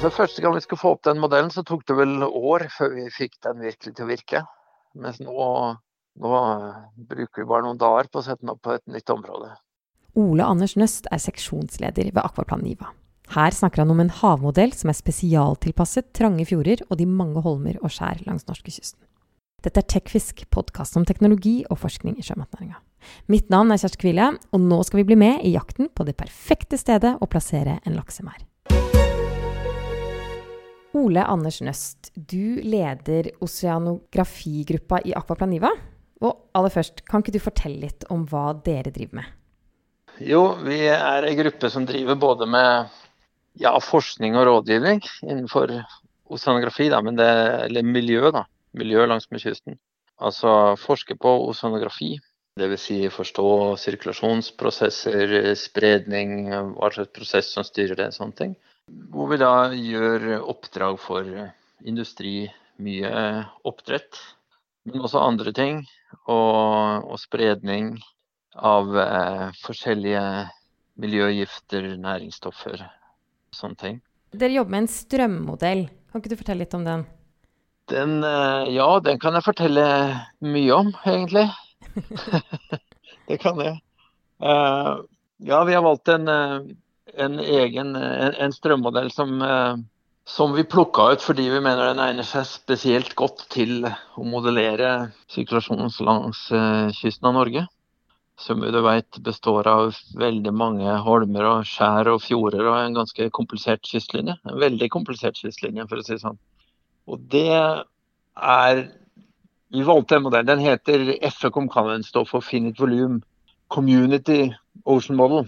Så Første gang vi skulle få opp den modellen, så tok det vel år før vi fikk den virkelig til å virke. Mens nå, nå bruker vi bare noen dager på å sette den opp på et nytt område. Ole Anders Nøst er seksjonsleder ved Akvaplan Niva. Her snakker han om en havmodell som er spesialtilpasset trange fjorder og de mange holmer og skjær langs norskekysten. Dette er Tekfisk, podkast om teknologi og forskning i sjømatnæringa. Mitt navn er Kjersti Kvile, og nå skal vi bli med i jakten på det perfekte stedet å plassere en laksemerd. Ole Anders Nøst, du leder oseanografigruppa i Akvaplaniva. Og aller først, kan ikke du fortelle litt om hva dere driver med? Jo, vi er en gruppe som driver både med ja, forskning og rådgivning innenfor oseanografi, da, det, eller miljø, da. Miljø langsmed kysten. Altså forske på oseanografi, dvs. Si forstå sirkulasjonsprosesser, spredning, hva slags prosess som styrer det, sånne ting. Hvor vi da gjør oppdrag for industri, mye oppdrett, men også andre ting. Og, og spredning av eh, forskjellige miljøgifter, næringsstoffer, sånne ting. Dere jobber med en strømmodell. Kan ikke du fortelle litt om den? Den, eh, ja, den kan jeg fortelle mye om, egentlig. det kan jeg. Uh, ja, vi har valgt en, eh, en egen en, en strømmodell som, uh, som vi plukka ut fordi vi mener den egner seg spesielt godt til å modellere sirkulasjonen langs uh, kysten av Norge som du vet består av veldig mange holmer og skjær og fjorder og en ganske komplisert kystlinje. En veldig komplisert kystlinje, for å si det sånn. Og det er Vi valgte en modell. Den heter FECOM, kan den stå for Finite Volume Community Ocean Model.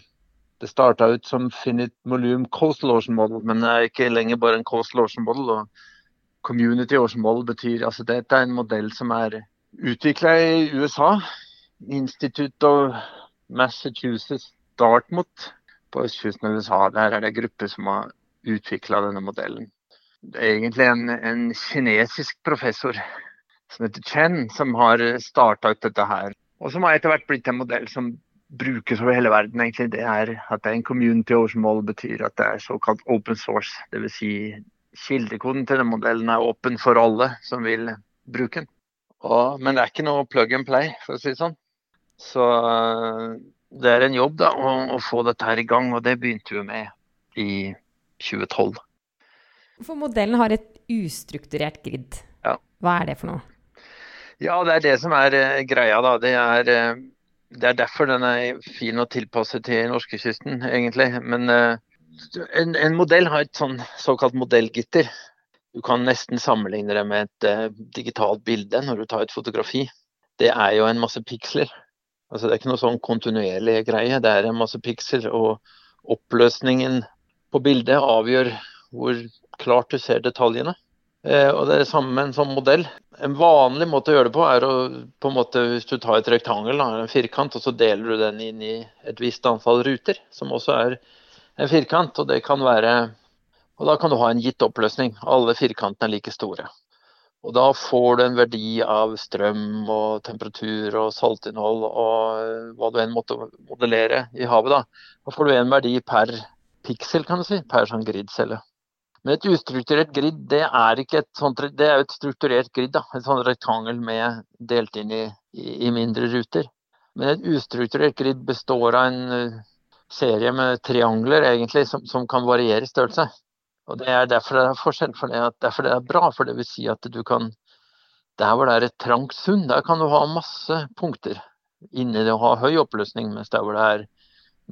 Det starta ut som Finite Volume Coastal Ocean Model, men det er ikke lenger bare en Coastal Ocean Model. og Community Ocean Model betyr altså dette er en modell som er utvikla i USA Institute of Massachusetts Dartmouth på østkysten av USA. Der er det en gruppe som har utvikla denne modellen. Det er egentlig en, en, kinesisk professor som heter Chen, som har starta ut dette her. Og som har etter hvert blitt en modell som brukes over hele verden. egentlig. Det er At det er en community årsmål betyr at det er såkalt open source. Dvs. Si kildekoden til den modellen er åpen for alle som vil bruke den. Og, men det er ikke noe plug and play, for å si det sånn. Så eh, det er en jobb da, å, å, få dette her i gang, og det begynte vi med i 2012. For modellen har et ustrukturert grid. Ja. Hva er det for noe? Ja, det er det som er uh, greia, da. Det er, uh, det er, derfor den er fin å tilpasse til norskekysten, egentlig. Men uh, en, en, modell har et sånn såkalt modellgitter. Du kan nesten sammenligne det med et digitalt bilde når du tar et fotografi. Det er jo en masse piksler. Altså, det er ikke noe sånn kontinuerlig greie. Det er en masse piksler. og oppløsningen på bildet avgjør hvor klart du ser detaljene. Eh, og Det er samme med en sånn modell. En vanlig måte å gjøre det på er å på en måte, hvis du tar et rektangel, en firkant, og så deler du den inn i et visst antall ruter, som også er en firkant. og det kan være og Da kan du ha en gitt oppløsning. Alle firkantene er like store. Og da får du en verdi av strøm og temperatur og saltinnhold og hva du enn måtte modellere i havet. Da Da får du en verdi per piksel, kan du si, per sånn gridcelle. Men et ustrukturert grid, det er et sånt, det er et strukturert grid. da, Et sånt rektangel med delt inn i, i, mindre ruter. Men et ustrukturert grid består av en uh, serie med triangler egentlig, som, som kan variere i størrelse. Og Det er derfor det er forskjell. For det, derfor det er bra. For det vil si at du kan Der hvor det er et trangt sund, der kan du ha masse punkter inni det og ha høy oppløsning. Mens der hvor det er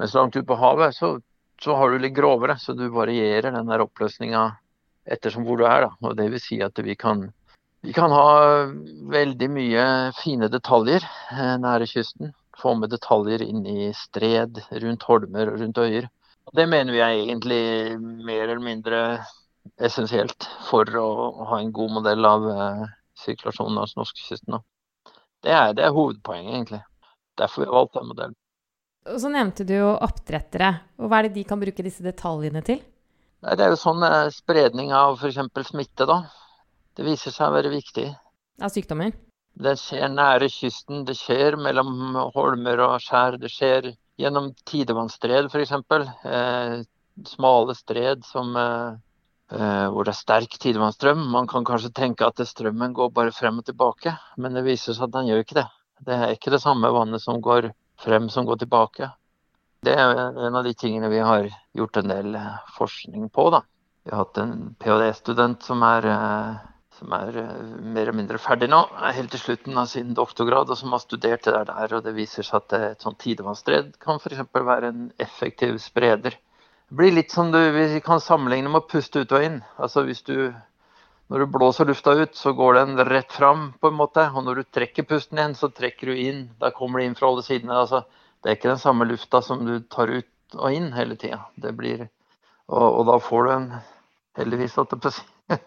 mens langt ute på havet, så, så, har du litt grovere. Så du varierer den der oppløsninga ettersom hvor du er. Da. Og det vil si at vi kan, vi kan ha veldig mye fine detaljer eh, nære kysten. Få med detaljer inn i stred, rundt holmer og rundt øyer. Det mener vi er egentlig mer eller mindre essensielt for å ha en god modell av eh, sirkulasjonen langs norskekysten. Det, det er hovedpoenget, egentlig. Derfor vi har valgt den modellen. Og Så nevnte du jo oppdrettere. og Hva er det de kan bruke disse detaljene til? Det er jo sånn eh, spredning av f.eks. smitte, da. Det viser seg å være viktig. Av sykdommer? Det skjer nære kysten, det skjer mellom holmer og skjær. Det skjer gjennom tidevannsstred f.eks. Eh, smale stred som, eh, eh, hvor det er sterk tidevannsstrøm. Man kan kanskje tenke at strømmen går bare frem og tilbake, men det viser seg at den gjør ikke det. Det er ikke det samme vannet som går frem som går tilbake. Det er en av de tingene vi har gjort en del eh, forskning på. da. Vi har hatt en ph.d.-student som er som er eh, mer eller mindre ferdig nå, helt til slutten av sin doktorgrad, og som har studert det der. og Det viser seg at et sånt tidevannsstred kan f.eks. være en effektiv spreder. Det blir litt som du, vi kan sammenligne med å puste ut og inn. Altså hvis du, Når du blåser lufta ut, så går den rett fram, på en måte. Og når du trekker pusten igjen, så trekker du inn. Da kommer det inn fra alle sidene. Altså, det er ikke den samme lufta som du tar ut og inn hele tida. Og, og da får du en Heldigvis, at det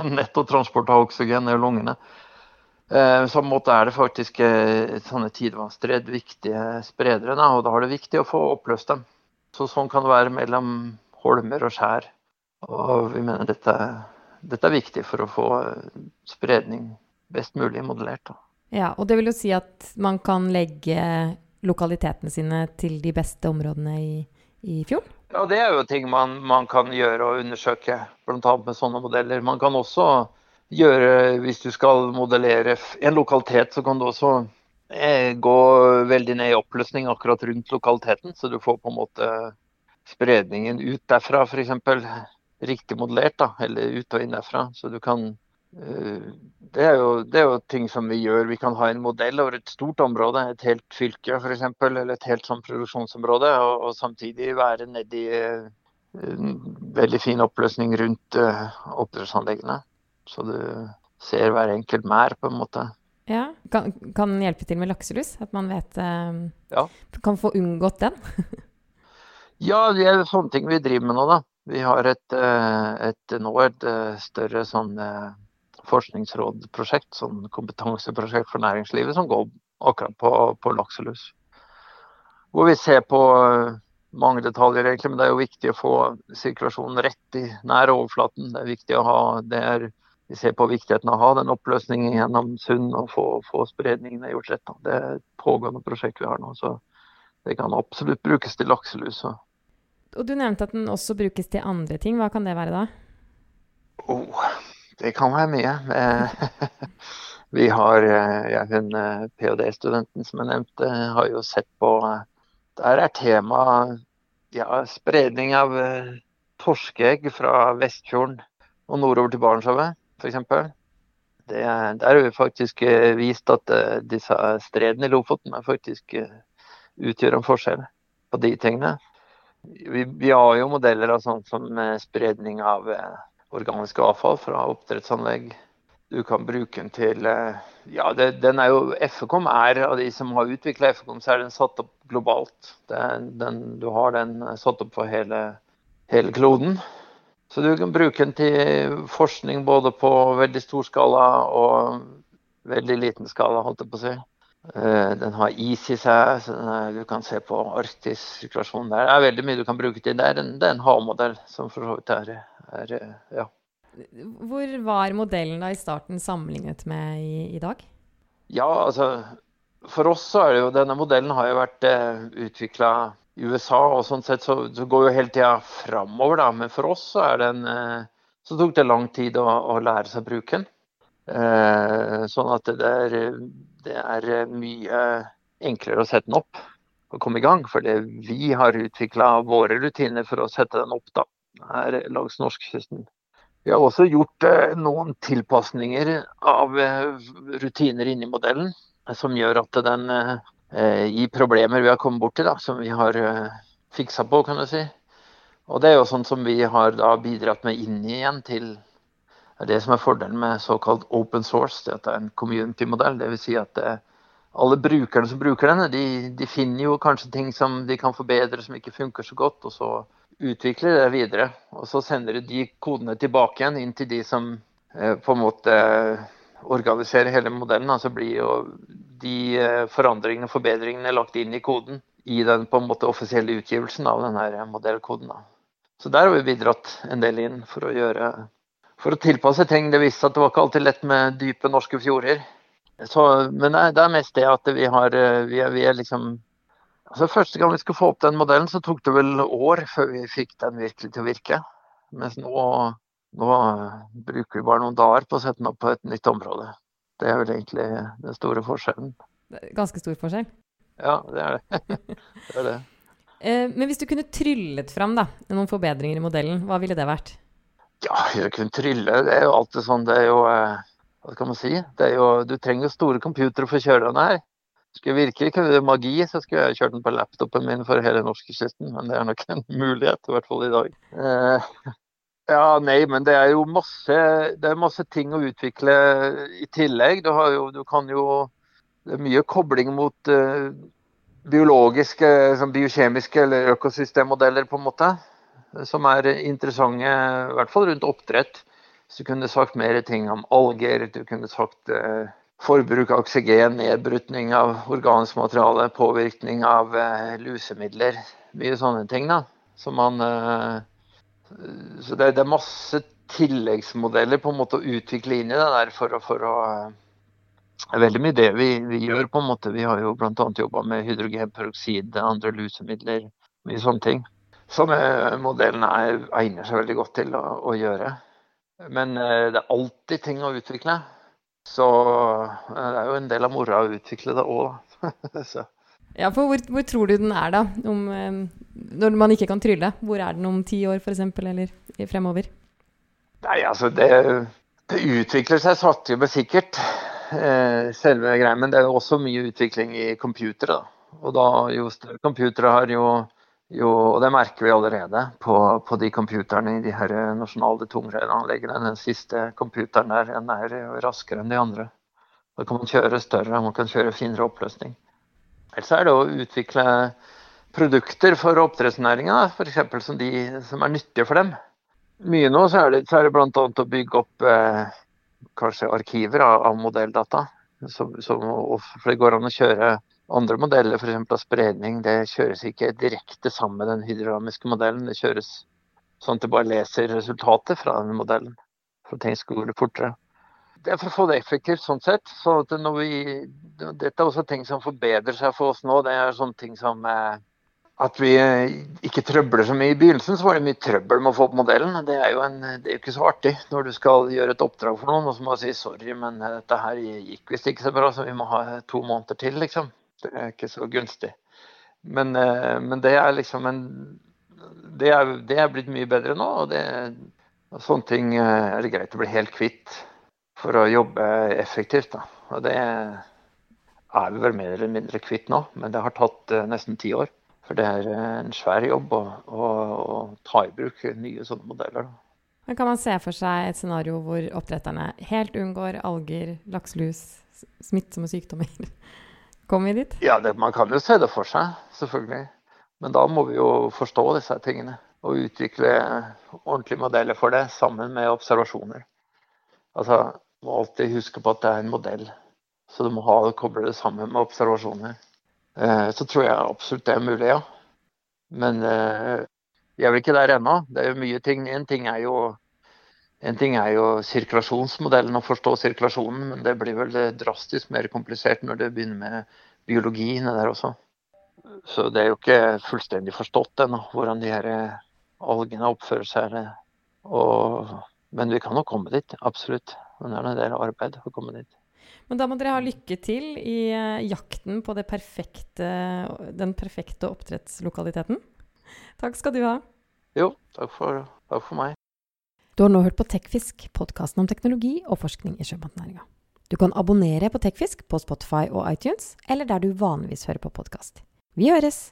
en nettotransport av oksygen i lungene. Eh, så måte er det faktisk eh, sånne tidevannsstred viktige spredere, og da er det viktig å få oppløst dem. Så sånn kan det være mellom holmer og skjær. Og vi mener dette, dette er viktig for å få eh, spredning best mulig modellert. Da. Ja, og det vil jo si at man kan legge lokalitetene sine til de beste områdene i, i fjorden? Ja, Det er jo ting man, man kan gjøre og undersøke, bl.a. med sånne modeller. Man kan også gjøre, hvis du skal modellere en lokalitet, så kan du også eh, gå veldig ned i oppløsning akkurat rundt lokaliteten. Så du får på en måte spredningen ut derfra, f.eks. Riktig modellert, da, eller ut og innenfra. Så du kan uh, det er, jo, det er, jo, ting som vi gjør. Vi kan ha en modell over et stort område, et helt fylke f.eks., eller et helt sånn produksjonsområde, og, og samtidig være nedi uh, veldig fin oppløsning rundt uh, oppdrettsanleggene. Så du ser hver enkelt mær, på en måte. Ja, Kan, kan hjelpe til med lakselus? At man vet uh, ja. Kan få unngått den? ja, det er sånne ting vi driver med nå, da. Vi har et, et nå et større sånn forskningsrådprosjekt, sånn kompetanseprosjekt for næringslivet, som går akkurat på, på lakselus. Hvor vi ser på eh, mange detaljer, egentlig, men det er jo viktig å få sirkulasjonen rett i nær overflaten. Det er viktig å ha, det er, Vi ser på viktigheten av å ha den oppløsningen gjennom sund og få, få spredningene gjort rett. Det er et pågående prosjekt vi har nå, så det kan absolutt brukes til lakselus. Og Du nevnte at den også brukes til andre ting. Hva kan det være da? Oh, det kan være mye. Eh, vi har eh, ja, hun eh, ph.d.-studenten som jeg nevnte, har jo sett på Der er tema ja, spredning av torskeegg fra Vestfjorden og nordover til Barentshavet, f.eks. Der har vi faktisk vist at disse stredene i Lofoten faktisk utgjør en forskjell på de tingene. Vi, vi har jo modeller av sånt som spredning av organiske avfall fra oppdrettsanlegg. Du kan bruke den til eh, Ja, det, den er jo FECOM er av de som har utvikla FECOM, så er den satt opp globalt. Den, du har den satt opp for hele, hele, kloden. Så du kan bruke den til forskning både på veldig stor skala og veldig liten skala, holdt jeg på å si. Eh, den har is i seg, så er, du kan se på Arktis-sirkulasjonen der. Det er veldig mye du kan bruke til. Det er en, det er en havmodell som for så vidt er, er, ja. Hvor var modellen da i starten sammenlignet med i, i, dag? Ja, altså For oss så er det jo Denne modellen har jo vært eh, utvikla i USA, og sånn sett så, så går jo hele tida framover, da. Men for oss så er den eh, Så tok det lang tid å, å lære seg å bruke den. Eh, sånn at det er det er eh, mye enklere å sette den opp og komme i gang. Fordi vi har utvikla våre rutiner for å sette den opp da, her langs norskekysten. Vi har også gjort eh, noen tilpasninger av eh, rutiner inni modellen som gjør at den gir problemer vi har kommet borti, da, som vi har fiksa på, kan du si. Og det er jo sånn som vi har bidratt med inn igjen til det som er fordelen med såkalt open source, det at det er en community-modell. Dvs. Si at det, alle brukerne som bruker denne, de, de, finner jo kanskje ting som de kan forbedre som ikke funker så godt, og så utvikler de det videre. Og så sender de de kodene tilbake igjen inn til de som eh, på en måte organiserer hele modellen. Altså blir jo de eh, forandringene og forbedringene lagt inn i koden i den på en måte offisielle utgivelsen av denne modellkoden. Da. Så der har vi bidratt en del inn for å gjøre for å tilpasse ting. Det viste at det var ikke alltid lett med dype norske fjorder. Så, men det er mest det at vi har eh, vi er, vi er liksom altså Første gang vi skulle få opp den modellen, så tok det vel år før vi fikk den virkelig til å virke. Mens nå, Nå bruker vi bare noen dager på å sette den opp på et nytt område. Det er vel egentlig den store forskjellen. Ganske stor forskjell? Ja, det er det. det, er det. Eh, men hvis du kunne tryllet fram da, noen forbedringer i modellen, hva ville det vært? Ja, jeg kunne trylle. Det er jo alltid sånn. Det er jo eh, Hva skal man si? Det er jo, du trenger jo store computere for å kjøre den her. Skulle virkelig kunne magi, så skulle jeg kjørt den på laptopen min for hele norskekysten. Men det er nok en mulighet, i hvert fall i dag. Eh, ja, nei, men det er jo masse, det er masse ting å utvikle i tillegg. Du, jo, du kan jo Det er mye kobling mot uh, biologiske, sånn biokjemiske eller økosystemmodeller, på en måte. Som er interessante, i hvert fall rundt oppdrett. Så du kunne sagt mer ting om alger, du kunne sagt eh, forbruk av oksygen, nedbrytning av organisk materiale, påvirkning av eh, lusemidler. Mye sånne ting. da. Så, man, eh, så det, det, er masse tilleggsmodeller på en måte å utvikle inn i det der for, for å eh, det er veldig mye det vi, vi, gjør. på en måte. Vi har jo bl.a. jobba med hydrogenperoksid, andre lusemidler, mye sånne ting. Sånne modellene er, egner seg veldig godt til å, å gjøre. Men det er alltid ting å utvikle. Så eh, det er jo en del av moroa å utvikle det òg, da. ja, for hvor, hvor, tror du den er da? Om, eh, når man ikke kan trylle. Hvor er den om ti år f.eks., eller fremover? Nei, altså det, det utvikler seg sakte, men sikkert. Eh, selve greia. Men det er jo også mye utvikling i computere. Og da jo større computere har, jo jo, og det merker vi allerede på, på de computerne i de her nasjonale tungrenneanleggene. Den siste computeren der den er raskere enn de andre. Da kan man kjøre større, man kan kjøre finere oppløsning. Ellers er det å utvikle produkter for oppdrettsnæringa, f.eks. Som, de, som er nyttige for dem. Mye nå så er det, så er det bl.a. å bygge opp eh, kanskje arkiver av, av modelldata. Som, som, for det går an å kjøre andre modeller, f.eks. av spredning, det kjøres ikke direkte sammen med den hydrodynamiske modellen. Det kjøres sånn at det bare leser resultatet fra den modellen. For at ting skal gå fortere. Det er for å få det effektivt sånn sett. Så vi, dette er også ting som forbedrer seg for oss nå. Det er sånne ting som eh, at vi eh, ikke trøbler så mye. I begynnelsen så var det mye trøbbel med å få opp modellen. Det er jo en, det er ikke så artig når du skal gjøre et oppdrag for noen og så må du si sorry, men dette her gikk visst ikke så bra, så vi må ha to måneder til, liksom. Er ikke så gunstig. Men, eh, men det er liksom en det er, det er, blitt mye bedre nå. og det, Sånne ting eh, er det greit å bli helt kvitt for å jobbe effektivt. Da. Og det er vi vel mer eller mindre kvitt nå, men det har tatt uh, nesten ti år. For det er en svær jobb å, å, å ta i bruk nye sånne modeller. Men Kan man se for seg et scenario hvor oppdretterne helt unngår alger, lakselus, smittsomme sykdommer? Kommer vi dit? Ja, det, man kan jo se det for seg, selvfølgelig. Men da må vi jo forstå disse tingene og utvikle ordentlige modeller for det sammen med observasjoner. Altså, Du må alltid huske på at det er en modell, så du må ha koble det sammen med observasjoner. Eh, så tror jeg absolutt det er mulig, ja. Men eh, jeg er vel ikke der ennå. Det er jo mye ting. En ting er jo en ting er jo sirkulasjonsmodellen, å forstå sirkulasjonen, men det blir vel drastisk mer komplisert når det begynner med biologiene der også. Så det er jo ikke fullstendig forstått ennå hvordan de her algene oppfører seg. Og, men vi kan nok komme dit, absolutt. Men det er en del arbeid å komme dit. Men da må dere ha lykke til i eh, jakten på perfekte, den perfekte oppdrettslokaliteten. Takk skal du ha. Jo, takk for, takk for meg. Du har nå hørt på Tekfisk, podkasten om teknologi og forskning i sjømatnæringa. Du kan abonnere på Tekfisk på Spotify og iTunes, eller der du vanligvis hører på podkast. Vi høres!